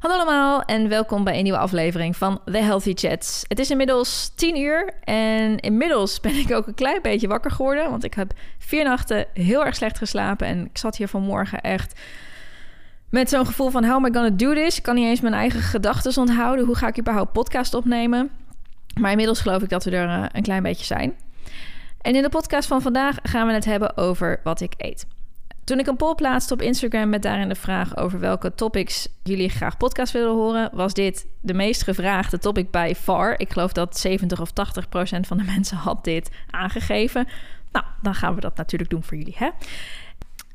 Hallo allemaal en welkom bij een nieuwe aflevering van The Healthy Chats. Het is inmiddels 10 uur en inmiddels ben ik ook een klein beetje wakker geworden, want ik heb vier nachten heel erg slecht geslapen en ik zat hier vanmorgen echt met zo'n gevoel van how am I gonna do this? Ik kan niet eens mijn eigen gedachten onthouden. Hoe ga ik überhaupt podcast opnemen? Maar inmiddels geloof ik dat we er eh, een klein beetje zijn. En in de podcast van vandaag gaan we het hebben over wat ik eet. Toen ik een poll plaatste op Instagram met daarin de vraag over welke topics jullie graag podcast willen horen, was dit de meest gevraagde topic by far. Ik geloof dat 70 of 80 procent van de mensen had dit aangegeven. Nou, dan gaan we dat natuurlijk doen voor jullie, hè?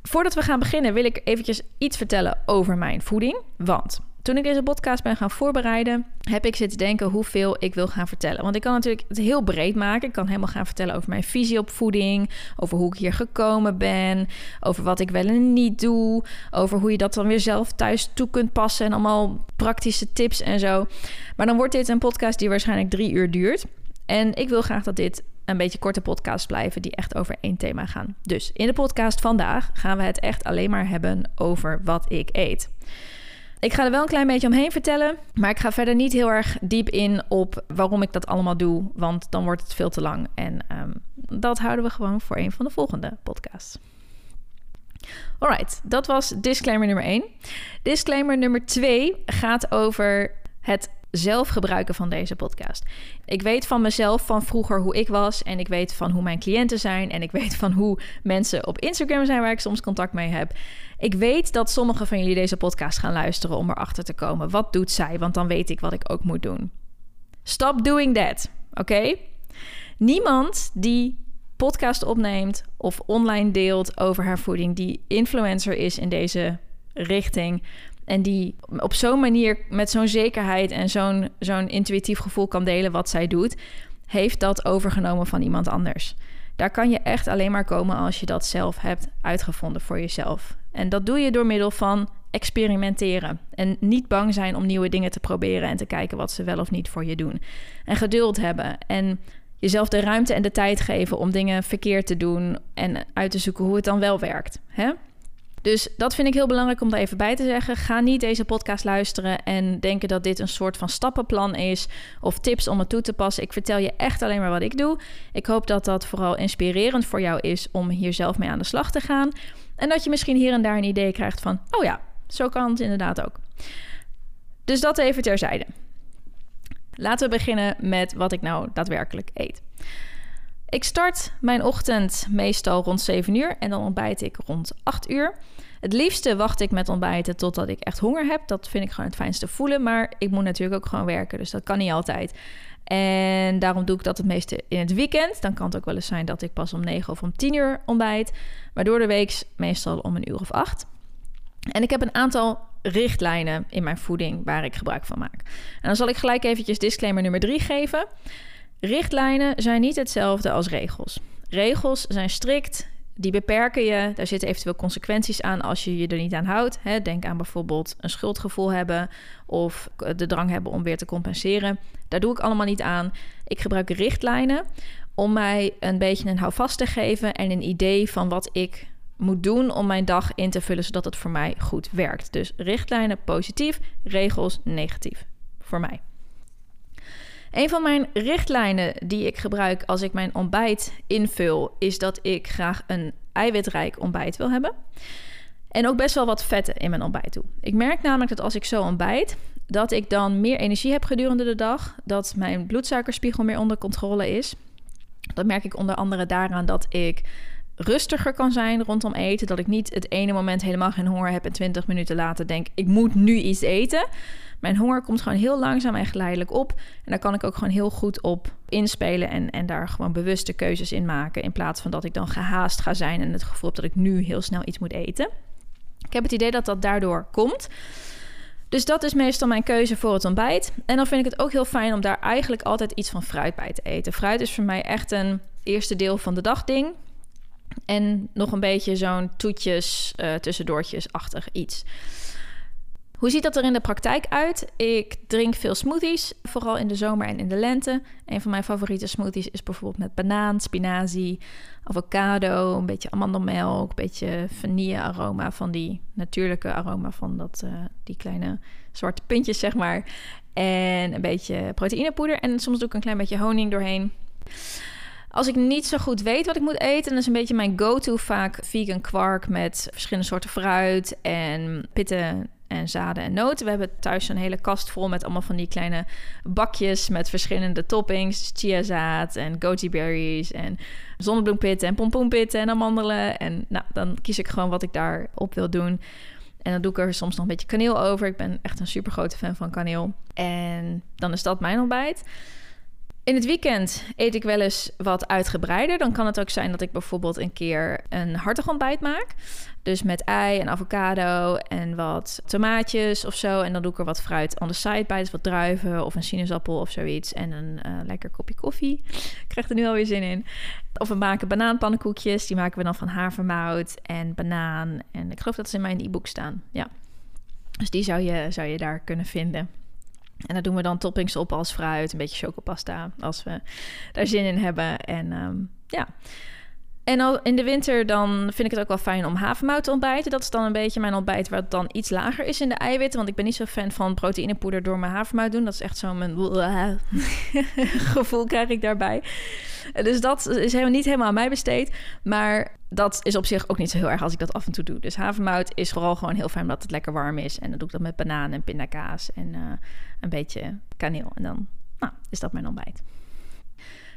Voordat we gaan beginnen wil ik eventjes iets vertellen over mijn voeding. Want toen ik deze podcast ben gaan voorbereiden, heb ik zitten denken hoeveel ik wil gaan vertellen. Want ik kan natuurlijk het heel breed maken. Ik kan helemaal gaan vertellen over mijn visie op voeding, over hoe ik hier gekomen ben, over wat ik wel en niet doe, over hoe je dat dan weer zelf thuis toe kunt passen en allemaal praktische tips en zo. Maar dan wordt dit een podcast die waarschijnlijk drie uur duurt. En ik wil graag dat dit een beetje korte podcast blijven die echt over één thema gaan. Dus in de podcast vandaag gaan we het echt alleen maar hebben over wat ik eet. Ik ga er wel een klein beetje omheen vertellen, maar ik ga verder niet heel erg diep in op waarom ik dat allemaal doe, want dan wordt het veel te lang. En um, dat houden we gewoon voor een van de volgende podcasts. Alright, dat was disclaimer nummer 1. Disclaimer nummer 2 gaat over het zelf gebruiken van deze podcast. Ik weet van mezelf van vroeger hoe ik was en ik weet van hoe mijn cliënten zijn en ik weet van hoe mensen op Instagram zijn waar ik soms contact mee heb. Ik weet dat sommige van jullie deze podcast gaan luisteren om erachter te komen. Wat doet zij? Want dan weet ik wat ik ook moet doen. Stop doing that, oké? Niemand die podcast opneemt of online deelt over haar voeding, die influencer is in deze richting, en die op zo'n manier met zo'n zekerheid en zo'n zo'n intuïtief gevoel kan delen wat zij doet, heeft dat overgenomen van iemand anders. Daar kan je echt alleen maar komen als je dat zelf hebt uitgevonden voor jezelf. En dat doe je door middel van experimenteren. En niet bang zijn om nieuwe dingen te proberen en te kijken wat ze wel of niet voor je doen. En geduld hebben en jezelf de ruimte en de tijd geven om dingen verkeerd te doen en uit te zoeken hoe het dan wel werkt. Hè? Dus dat vind ik heel belangrijk om daar even bij te zeggen. Ga niet deze podcast luisteren en denken dat dit een soort van stappenplan is of tips om het toe te passen. Ik vertel je echt alleen maar wat ik doe. Ik hoop dat dat vooral inspirerend voor jou is om hier zelf mee aan de slag te gaan. En dat je misschien hier en daar een idee krijgt van: oh ja, zo kan het inderdaad ook. Dus dat even terzijde. Laten we beginnen met wat ik nou daadwerkelijk eet. Ik start mijn ochtend meestal rond 7 uur en dan ontbijt ik rond 8 uur. Het liefste wacht ik met ontbijten totdat ik echt honger heb. Dat vind ik gewoon het fijnste voelen. Maar ik moet natuurlijk ook gewoon werken, dus dat kan niet altijd. En daarom doe ik dat het meeste in het weekend. Dan kan het ook wel eens zijn dat ik pas om 9 of om 10 uur ontbijt. Maar door de week meestal om een uur of 8. En ik heb een aantal richtlijnen in mijn voeding waar ik gebruik van maak. En dan zal ik gelijk eventjes disclaimer nummer 3 geven. Richtlijnen zijn niet hetzelfde als regels. Regels zijn strikt, die beperken je. Daar zitten eventueel consequenties aan als je je er niet aan houdt. Denk aan bijvoorbeeld een schuldgevoel hebben of de drang hebben om weer te compenseren. Daar doe ik allemaal niet aan. Ik gebruik richtlijnen om mij een beetje een houvast te geven en een idee van wat ik moet doen om mijn dag in te vullen zodat het voor mij goed werkt. Dus richtlijnen positief, regels negatief voor mij. Een van mijn richtlijnen die ik gebruik als ik mijn ontbijt invul, is dat ik graag een eiwitrijk ontbijt wil hebben. En ook best wel wat vetten in mijn ontbijt toe. Ik merk namelijk dat als ik zo ontbijt, dat ik dan meer energie heb gedurende de dag. Dat mijn bloedsuikerspiegel meer onder controle is. Dat merk ik onder andere daaraan dat ik rustiger kan zijn rondom eten. Dat ik niet het ene moment helemaal geen honger heb en 20 minuten later denk: ik moet nu iets eten. Mijn honger komt gewoon heel langzaam en geleidelijk op. En daar kan ik ook gewoon heel goed op inspelen en, en daar gewoon bewuste keuzes in maken. In plaats van dat ik dan gehaast ga zijn en het gevoel heb dat ik nu heel snel iets moet eten. Ik heb het idee dat dat daardoor komt. Dus dat is meestal mijn keuze voor het ontbijt. En dan vind ik het ook heel fijn om daar eigenlijk altijd iets van fruit bij te eten. Fruit is voor mij echt een eerste deel van de dag ding. En nog een beetje zo'n toetjes, uh, tussendoortjes-achtig iets. Hoe ziet dat er in de praktijk uit? Ik drink veel smoothies, vooral in de zomer en in de lente. Een van mijn favoriete smoothies is bijvoorbeeld met banaan, spinazie, avocado, een beetje amandelmelk, een beetje vanille aroma van die natuurlijke aroma van dat, uh, die kleine zwarte puntjes, zeg maar. En een beetje proteïnepoeder en soms doe ik een klein beetje honing doorheen. Als ik niet zo goed weet wat ik moet eten, dan is een beetje mijn go-to vaak vegan kwark met verschillende soorten fruit en pitten en zaden en noten. We hebben thuis een hele kast vol met allemaal van die kleine bakjes met verschillende toppings. Dus chiazaad en goji berries en zonnebloempitten en pompoenpitten en amandelen. En nou, dan kies ik gewoon wat ik daarop wil doen. En dan doe ik er soms nog een beetje kaneel over. Ik ben echt een super grote fan van kaneel. En dan is dat mijn ontbijt. In het weekend eet ik wel eens wat uitgebreider. Dan kan het ook zijn dat ik bijvoorbeeld een keer een hartig ontbijt maak. Dus met ei en avocado en wat tomaatjes of zo. En dan doe ik er wat fruit on the side bij. Dus wat druiven of een sinaasappel of zoiets. En een uh, lekker kopje koffie. Ik krijg er nu alweer zin in. Of we maken banaanpannenkoekjes. Die maken we dan van havermout en banaan. En ik geloof dat ze in mijn e-book staan. Ja. Dus die zou je, zou je daar kunnen vinden. En daar doen we dan toppings op als fruit, een beetje chocopasta als we daar zin in hebben. En um, ja. En al in de winter dan vind ik het ook wel fijn om havermout te ontbijten. Dat is dan een beetje mijn ontbijt waar het dan iets lager is in de eiwitten. Want ik ben niet zo fan van proteïnepoeder door mijn havermout doen. Dat is echt zo'n mijn gevoel krijg ik daarbij. Dus dat is helemaal niet helemaal aan mij besteed. Maar dat is op zich ook niet zo heel erg als ik dat af en toe doe. Dus havermout is vooral gewoon heel fijn omdat het lekker warm is. En dan doe ik dat met banaan en pindakaas en uh, een beetje kaneel. En dan nou, is dat mijn ontbijt.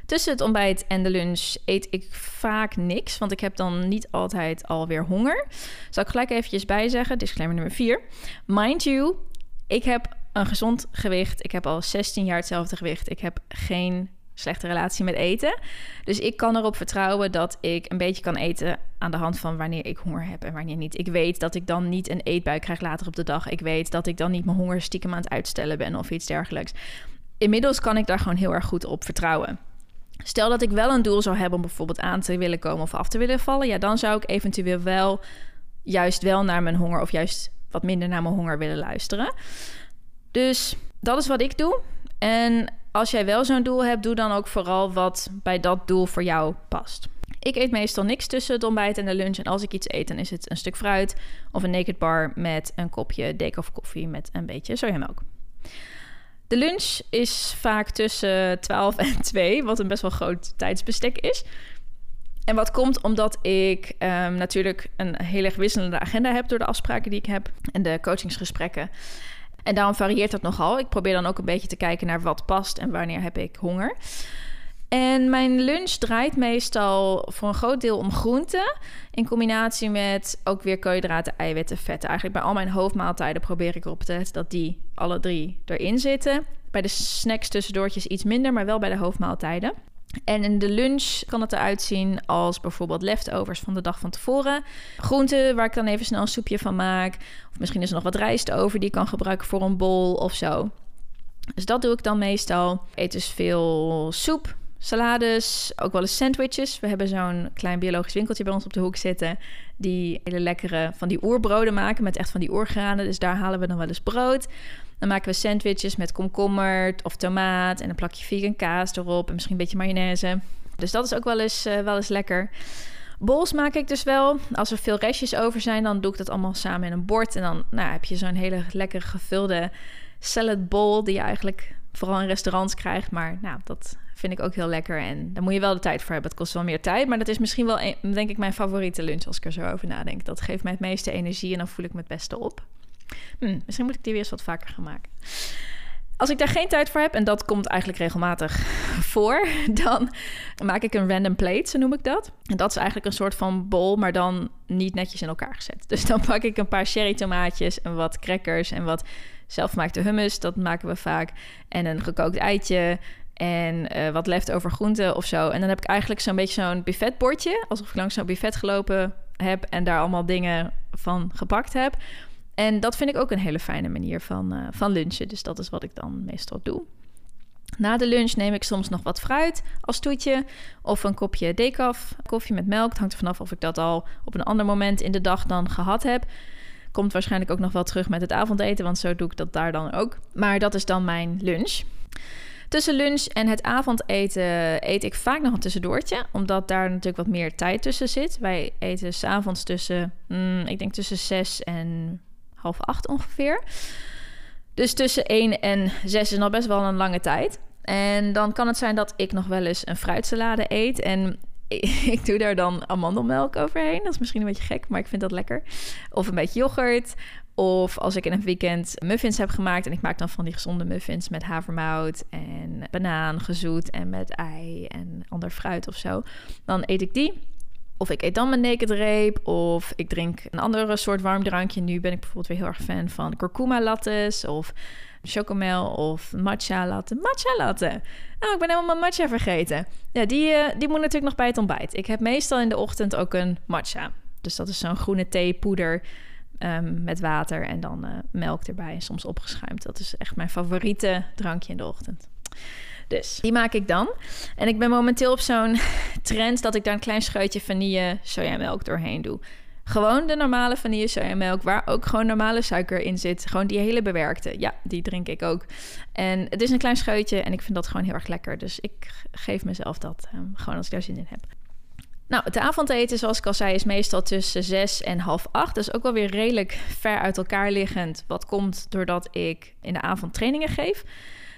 Tussen het ontbijt en de lunch eet ik vaak niks, want ik heb dan niet altijd alweer honger. Zal ik gelijk eventjes bijzeggen, disclaimer nummer 4. Mind you, ik heb een gezond gewicht. Ik heb al 16 jaar hetzelfde gewicht. Ik heb geen slechte relatie met eten. Dus ik kan erop vertrouwen dat ik een beetje kan eten aan de hand van wanneer ik honger heb en wanneer niet. Ik weet dat ik dan niet een eetbuik krijg later op de dag. Ik weet dat ik dan niet mijn honger stiekem aan het uitstellen ben of iets dergelijks. Inmiddels kan ik daar gewoon heel erg goed op vertrouwen. Stel dat ik wel een doel zou hebben om bijvoorbeeld aan te willen komen of af te willen vallen, ja, dan zou ik eventueel wel juist wel naar mijn honger of juist wat minder naar mijn honger willen luisteren. Dus dat is wat ik doe. En als jij wel zo'n doel hebt, doe dan ook vooral wat bij dat doel voor jou past. Ik eet meestal niks tussen het ontbijt en de lunch. En als ik iets eet, dan is het een stuk fruit of een naked bar met een kopje decaf koffie met een beetje sojamelk. De lunch is vaak tussen 12 en 2, wat een best wel groot tijdsbestek is. En wat komt omdat ik um, natuurlijk een heel erg wisselende agenda heb door de afspraken die ik heb en de coachingsgesprekken. En daarom varieert dat nogal. Ik probeer dan ook een beetje te kijken naar wat past en wanneer heb ik honger. En mijn lunch draait meestal voor een groot deel om groenten. In combinatie met ook weer koolhydraten, eiwitten, vetten. Eigenlijk bij al mijn hoofdmaaltijden probeer ik erop te letten dat die alle drie erin zitten. Bij de snacks tussendoortjes iets minder, maar wel bij de hoofdmaaltijden. En in de lunch kan het eruit zien als bijvoorbeeld leftovers van de dag van tevoren. Groenten waar ik dan even snel een soepje van maak. Of misschien is er nog wat rijst over die ik kan gebruiken voor een bol of zo. Dus dat doe ik dan meestal. Ik eet dus veel soep, salades, ook wel eens sandwiches. We hebben zo'n klein biologisch winkeltje bij ons op de hoek zitten. Die hele lekkere van die oerbroden maken met echt van die oergranen. Dus daar halen we dan wel eens brood. Dan maken we sandwiches met komkommer of tomaat en een plakje vegan kaas erop en misschien een beetje mayonaise. Dus dat is ook wel eens, uh, wel eens lekker. Bols maak ik dus wel. Als er veel restjes over zijn, dan doe ik dat allemaal samen in een bord. En dan nou, heb je zo'n hele lekker gevulde salad bowl die je eigenlijk vooral in restaurants krijgt. Maar nou, dat vind ik ook heel lekker. En daar moet je wel de tijd voor hebben. Het kost wel meer tijd. Maar dat is misschien wel, denk ik, mijn favoriete lunch als ik er zo over nadenk. Dat geeft mij het meeste energie en dan voel ik me het beste op. Hm, misschien moet ik die weer eens wat vaker gaan maken. Als ik daar geen tijd voor heb, en dat komt eigenlijk regelmatig voor, dan maak ik een random plate, zo noem ik dat. En dat is eigenlijk een soort van bol, maar dan niet netjes in elkaar gezet. Dus dan pak ik een paar cherry tomaatjes en wat crackers en wat zelfgemaakte hummus, dat maken we vaak. En een gekookt eitje en uh, wat leftover groenten of zo. En dan heb ik eigenlijk zo'n beetje zo'n buffetbordje, alsof ik langs zo'n buffet gelopen heb en daar allemaal dingen van gepakt heb. En dat vind ik ook een hele fijne manier van, uh, van lunchen. Dus dat is wat ik dan meestal doe. Na de lunch neem ik soms nog wat fruit als toetje. Of een kopje decaf, koffie met melk. Het hangt er vanaf of ik dat al op een ander moment in de dag dan gehad heb. Komt waarschijnlijk ook nog wel terug met het avondeten, want zo doe ik dat daar dan ook. Maar dat is dan mijn lunch. Tussen lunch en het avondeten eet ik vaak nog een tussendoortje, omdat daar natuurlijk wat meer tijd tussen zit. Wij eten s'avonds tussen, mm, ik denk tussen zes en half acht ongeveer. Dus tussen 1 en 6 is nog best wel een lange tijd. En dan kan het zijn dat ik nog wel eens een fruitsalade eet. En ik doe daar dan amandelmelk overheen. Dat is misschien een beetje gek, maar ik vind dat lekker. Of een beetje yoghurt. Of als ik in een weekend muffins heb gemaakt en ik maak dan van die gezonde muffins met havermout en banaan gezoet en met ei en ander fruit of zo, dan eet ik die. Of ik eet dan mijn naked reep. Of ik drink een andere soort warm drankje. Nu ben ik bijvoorbeeld weer heel erg fan van kurkuma lattes. Of chocomel of matcha latte. Matcha latte. Nou, ik ben helemaal mijn matcha vergeten. Ja, die, uh, die moet natuurlijk nog bij het ontbijt. Ik heb meestal in de ochtend ook een matcha. Dus dat is zo'n groene theepoeder um, met water en dan uh, melk erbij. Soms opgeschuimd. Dat is echt mijn favoriete drankje in de ochtend. Dus die maak ik dan. En ik ben momenteel op zo'n trend dat ik daar een klein scheutje vanille sojamelk doorheen doe. Gewoon de normale vanille sojamelk, waar ook gewoon normale suiker in zit. Gewoon die hele bewerkte. Ja, die drink ik ook. En het is een klein scheutje en ik vind dat gewoon heel erg lekker. Dus ik geef mezelf dat um, gewoon als ik daar zin in heb. Nou, het avondeten, zoals ik al zei, is meestal tussen zes en half acht. Dus ook wel weer redelijk ver uit elkaar liggend. Wat komt doordat ik in de avond trainingen geef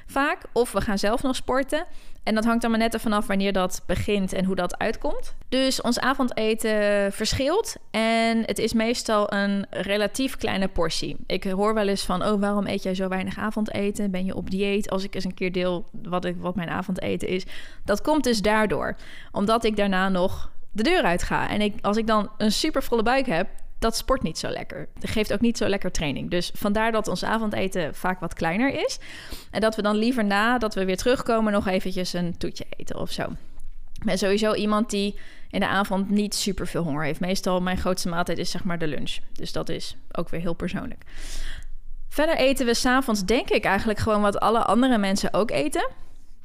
vaak. Of we gaan zelf nog sporten. En dat hangt dan maar net ervan af wanneer dat begint en hoe dat uitkomt. Dus ons avondeten verschilt. En het is meestal een relatief kleine portie. Ik hoor wel eens van: oh, waarom eet jij zo weinig avondeten? Ben je op dieet? Als ik eens een keer deel wat, ik, wat mijn avondeten is. Dat komt dus daardoor. Omdat ik daarna nog de deur uit ga. En ik, als ik dan een super volle buik heb, dat sport niet zo lekker. Dat geeft ook niet zo lekker training. Dus vandaar dat ons avondeten vaak wat kleiner is. En dat we dan liever na dat we weer terugkomen nog eventjes een toetje eten of zo. Ben sowieso iemand die in de avond niet super veel honger heeft. Meestal mijn grootste maaltijd is zeg maar de lunch. Dus dat is ook weer heel persoonlijk. Verder eten we s'avonds denk ik eigenlijk gewoon wat alle andere mensen ook eten.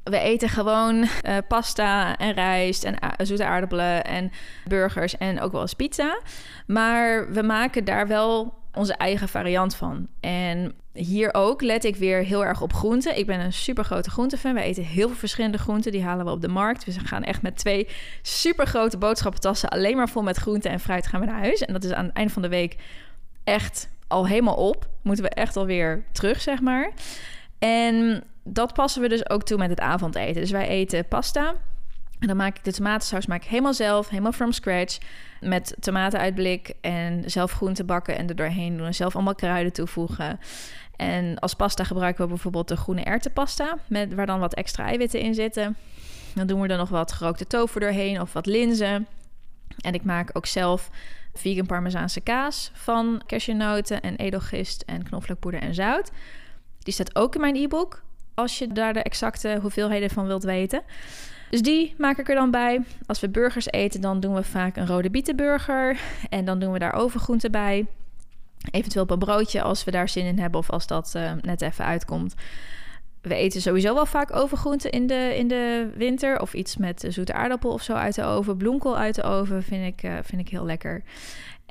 We eten gewoon uh, pasta en rijst en zoete aardappelen en burgers en ook wel eens pizza. Maar we maken daar wel onze eigen variant van. En hier ook let ik weer heel erg op groenten. Ik ben een super grote groentefan. We eten heel veel verschillende groenten. Die halen we op de markt. We gaan echt met twee super grote boodschappentassen alleen maar vol met groenten en fruit gaan we naar huis. En dat is aan het eind van de week echt al helemaal op. Moeten we echt alweer terug, zeg maar. En dat passen we dus ook toe met het avondeten. Dus wij eten pasta. En dan maak ik de tomatensaus maak ik helemaal zelf, helemaal from scratch. Met tomaten uit blik en zelf groenten bakken en er doorheen doen. En zelf allemaal kruiden toevoegen. En als pasta gebruiken we bijvoorbeeld de groene erwtenpasta, met, waar dan wat extra eiwitten in zitten. Dan doen we er nog wat gerookte tofu doorheen of wat linzen. En ik maak ook zelf vegan parmezaanse kaas van cashewnoten en edelgist en knoflookpoeder en zout. Die staat ook in mijn e-book als je daar de exacte hoeveelheden van wilt weten. Dus die maak ik er dan bij. Als we burgers eten, dan doen we vaak een rode bietenburger. En dan doen we daar overgroenten bij. Eventueel op een broodje als we daar zin in hebben of als dat uh, net even uitkomt. We eten sowieso wel vaak overgroenten in de, in de winter. Of iets met zoete aardappel of zo uit de oven. Bloemkool uit de oven vind ik, uh, vind ik heel lekker.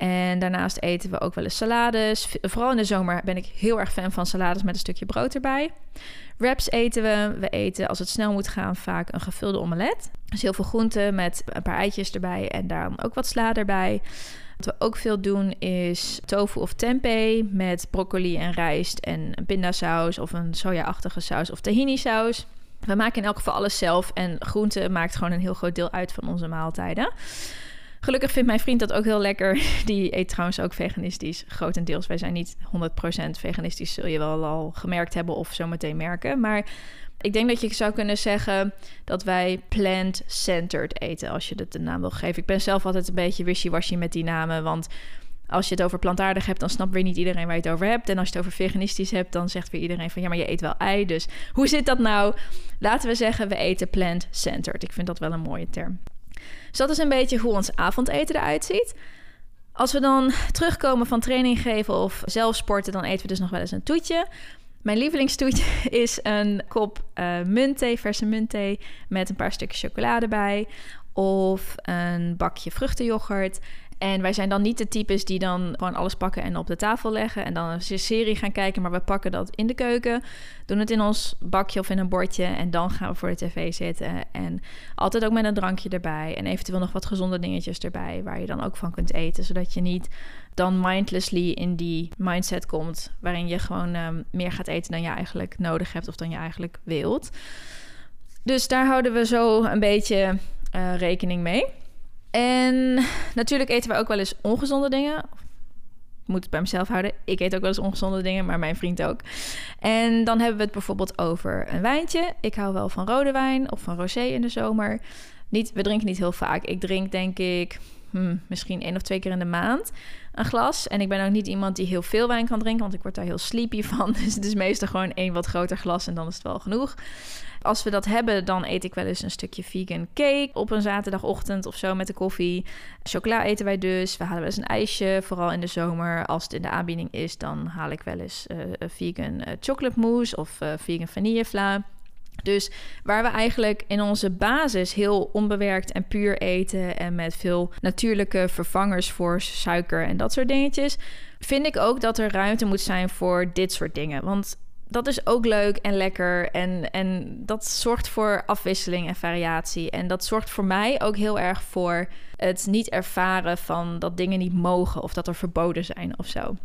En daarnaast eten we ook wel eens salades. Vooral in de zomer ben ik heel erg fan van salades met een stukje brood erbij. Wraps eten we. We eten, als het snel moet gaan, vaak een gevulde omelet. Dus heel veel groenten met een paar eitjes erbij en daar ook wat sla erbij. Wat we ook veel doen is tofu of tempeh met broccoli en rijst en een pindasaus of een soja-achtige saus of tahini saus. We maken in elk geval alles zelf en groente maakt gewoon een heel groot deel uit van onze maaltijden. Gelukkig vindt mijn vriend dat ook heel lekker. Die eet trouwens ook veganistisch, grotendeels. Wij zijn niet 100% veganistisch, zul je wel al gemerkt hebben of zo meteen merken. Maar ik denk dat je zou kunnen zeggen dat wij plant-centered eten, als je het de naam wil geven. Ik ben zelf altijd een beetje wishy-washy met die namen, want als je het over plantaardig hebt, dan snapt weer niet iedereen waar je het over hebt. En als je het over veganistisch hebt, dan zegt weer iedereen van ja, maar je eet wel ei. Dus hoe zit dat nou? Laten we zeggen, we eten plant-centered. Ik vind dat wel een mooie term. Dus dat is een beetje hoe ons avondeten eruit ziet. Als we dan terugkomen van training geven of zelf sporten, dan eten we dus nog wel eens een toetje. Mijn lievelingstoetje is een kop uh, muntthee, verse muntthee, met een paar stukjes chocolade bij. of een bakje vruchtenyoghurt. En wij zijn dan niet de types die dan gewoon alles pakken en op de tafel leggen en dan een serie gaan kijken, maar we pakken dat in de keuken, doen het in ons bakje of in een bordje en dan gaan we voor de tv zitten. En altijd ook met een drankje erbij en eventueel nog wat gezonde dingetjes erbij waar je dan ook van kunt eten, zodat je niet dan mindlessly in die mindset komt waarin je gewoon um, meer gaat eten dan je eigenlijk nodig hebt of dan je eigenlijk wilt. Dus daar houden we zo een beetje uh, rekening mee. En natuurlijk eten we ook wel eens ongezonde dingen. Ik moet het bij mezelf houden. Ik eet ook wel eens ongezonde dingen, maar mijn vriend ook. En dan hebben we het bijvoorbeeld over een wijntje. Ik hou wel van rode wijn of van rosé in de zomer. Niet, we drinken niet heel vaak. Ik drink denk ik hmm, misschien één of twee keer in de maand een glas. En ik ben ook niet iemand die heel veel wijn kan drinken, want ik word daar heel sleepy van. Dus het is meestal gewoon één wat groter glas en dan is het wel genoeg. Als we dat hebben, dan eet ik wel eens een stukje vegan cake op een zaterdagochtend of zo met de koffie. Chocola eten wij dus. We halen wel eens een ijsje, vooral in de zomer. Als het in de aanbieding is, dan haal ik wel eens uh, vegan uh, chocolate mousse of uh, vegan vanillevla. Dus waar we eigenlijk in onze basis heel onbewerkt en puur eten en met veel natuurlijke vervangers voor suiker en dat soort dingetjes, vind ik ook dat er ruimte moet zijn voor dit soort dingen. Want dat is ook leuk en lekker. En, en dat zorgt voor afwisseling en variatie. En dat zorgt voor mij ook heel erg voor het niet ervaren van dat dingen niet mogen of dat er verboden zijn of zo.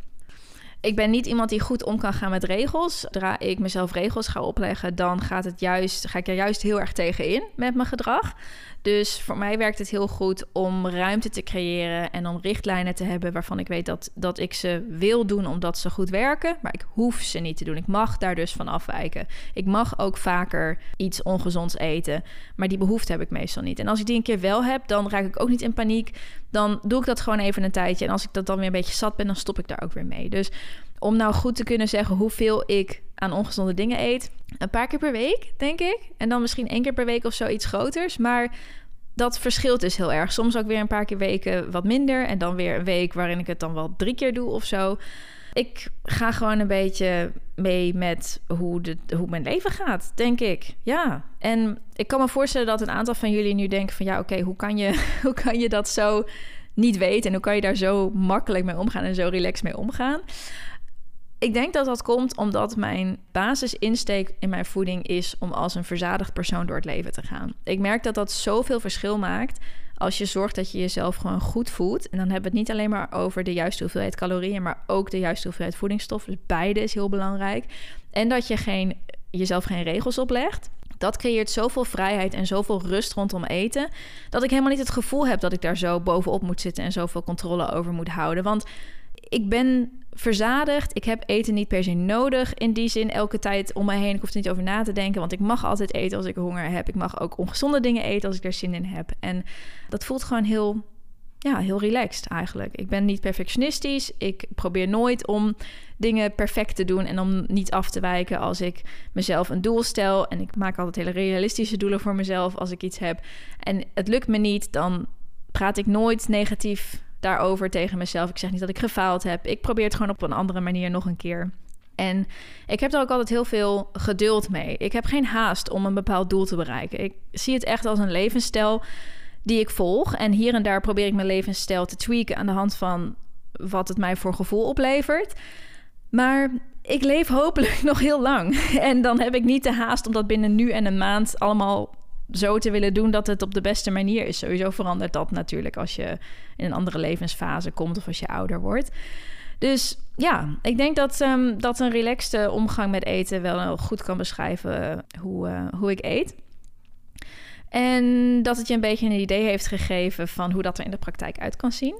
Ik ben niet iemand die goed om kan gaan met regels. Zodra ik mezelf regels ga opleggen, dan gaat het juist, ga ik er juist heel erg tegen in met mijn gedrag. Dus voor mij werkt het heel goed om ruimte te creëren en om richtlijnen te hebben waarvan ik weet dat, dat ik ze wil doen omdat ze goed werken, maar ik hoef ze niet te doen. Ik mag daar dus van afwijken. Ik mag ook vaker iets ongezonds eten, maar die behoefte heb ik meestal niet. En als ik die een keer wel heb, dan raak ik ook niet in paniek. Dan doe ik dat gewoon even een tijdje. En als ik dat dan weer een beetje zat ben, dan stop ik daar ook weer mee. Dus om nou goed te kunnen zeggen hoeveel ik aan ongezonde dingen eet. Een paar keer per week, denk ik. En dan misschien één keer per week of zo iets groters. Maar dat verschilt dus heel erg. Soms ook weer een paar keer weken wat minder. En dan weer een week waarin ik het dan wel drie keer doe of zo. Ik ga gewoon een beetje mee met hoe, de, hoe mijn leven gaat, denk ik. Ja, en ik kan me voorstellen dat een aantal van jullie nu denken van... ja, oké, hoe kan hoe kan je dat zo niet weten... en hoe kan je daar zo makkelijk mee omgaan en zo relaxed mee omgaan? Ik denk dat dat komt omdat mijn basisinsteek in mijn voeding is om als een verzadigd persoon door het leven te gaan. Ik merk dat dat zoveel verschil maakt als je zorgt dat je jezelf gewoon goed voedt. En dan hebben we het niet alleen maar over de juiste hoeveelheid calorieën, maar ook de juiste hoeveelheid voedingsstoffen. Dus beide is heel belangrijk. En dat je geen, jezelf geen regels oplegt. Dat creëert zoveel vrijheid en zoveel rust rondom eten. Dat ik helemaal niet het gevoel heb dat ik daar zo bovenop moet zitten en zoveel controle over moet houden. Want ik ben verzadigd. Ik heb eten niet per se nodig in die zin elke tijd om me heen. Ik hoef er niet over na te denken, want ik mag altijd eten als ik honger heb. Ik mag ook ongezonde dingen eten als ik er zin in heb. En dat voelt gewoon heel, ja, heel relaxed eigenlijk. Ik ben niet perfectionistisch. Ik probeer nooit om dingen perfect te doen en om niet af te wijken als ik mezelf een doel stel. En ik maak altijd hele realistische doelen voor mezelf als ik iets heb. En het lukt me niet, dan praat ik nooit negatief daarover tegen mezelf. Ik zeg niet dat ik gefaald heb. Ik probeer het gewoon op een andere manier nog een keer. En ik heb er ook altijd heel veel geduld mee. Ik heb geen haast om een bepaald doel te bereiken. Ik zie het echt als een levensstijl die ik volg. En hier en daar probeer ik mijn levensstijl te tweaken aan de hand van wat het mij voor gevoel oplevert. Maar ik leef hopelijk nog heel lang. En dan heb ik niet de haast om dat binnen nu en een maand allemaal zo te willen doen dat het op de beste manier is. Sowieso verandert dat natuurlijk als je in een andere levensfase komt of als je ouder wordt. Dus ja, ik denk dat, um, dat een relaxte omgang met eten wel goed kan beschrijven hoe, uh, hoe ik eet. En dat het je een beetje een idee heeft gegeven van hoe dat er in de praktijk uit kan zien.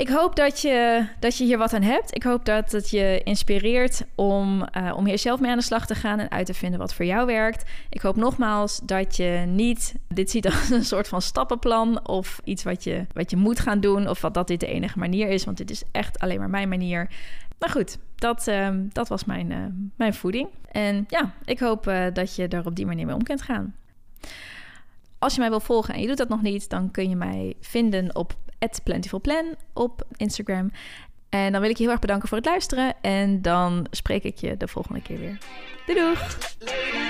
Ik hoop dat je, dat je hier wat aan hebt. Ik hoop dat het je inspireert om, uh, om hier zelf mee aan de slag te gaan en uit te vinden wat voor jou werkt. Ik hoop nogmaals dat je niet dit ziet als een soort van stappenplan of iets wat je, wat je moet gaan doen of wat dat dit de enige manier is, want dit is echt alleen maar mijn manier. Maar goed, dat, uh, dat was mijn, uh, mijn voeding. En ja, ik hoop uh, dat je er op die manier mee om kunt gaan. Als je mij wil volgen en je doet dat nog niet, dan kun je mij vinden op plentifulplan op Instagram. En dan wil ik je heel erg bedanken voor het luisteren. En dan spreek ik je de volgende keer weer. Doei doeg!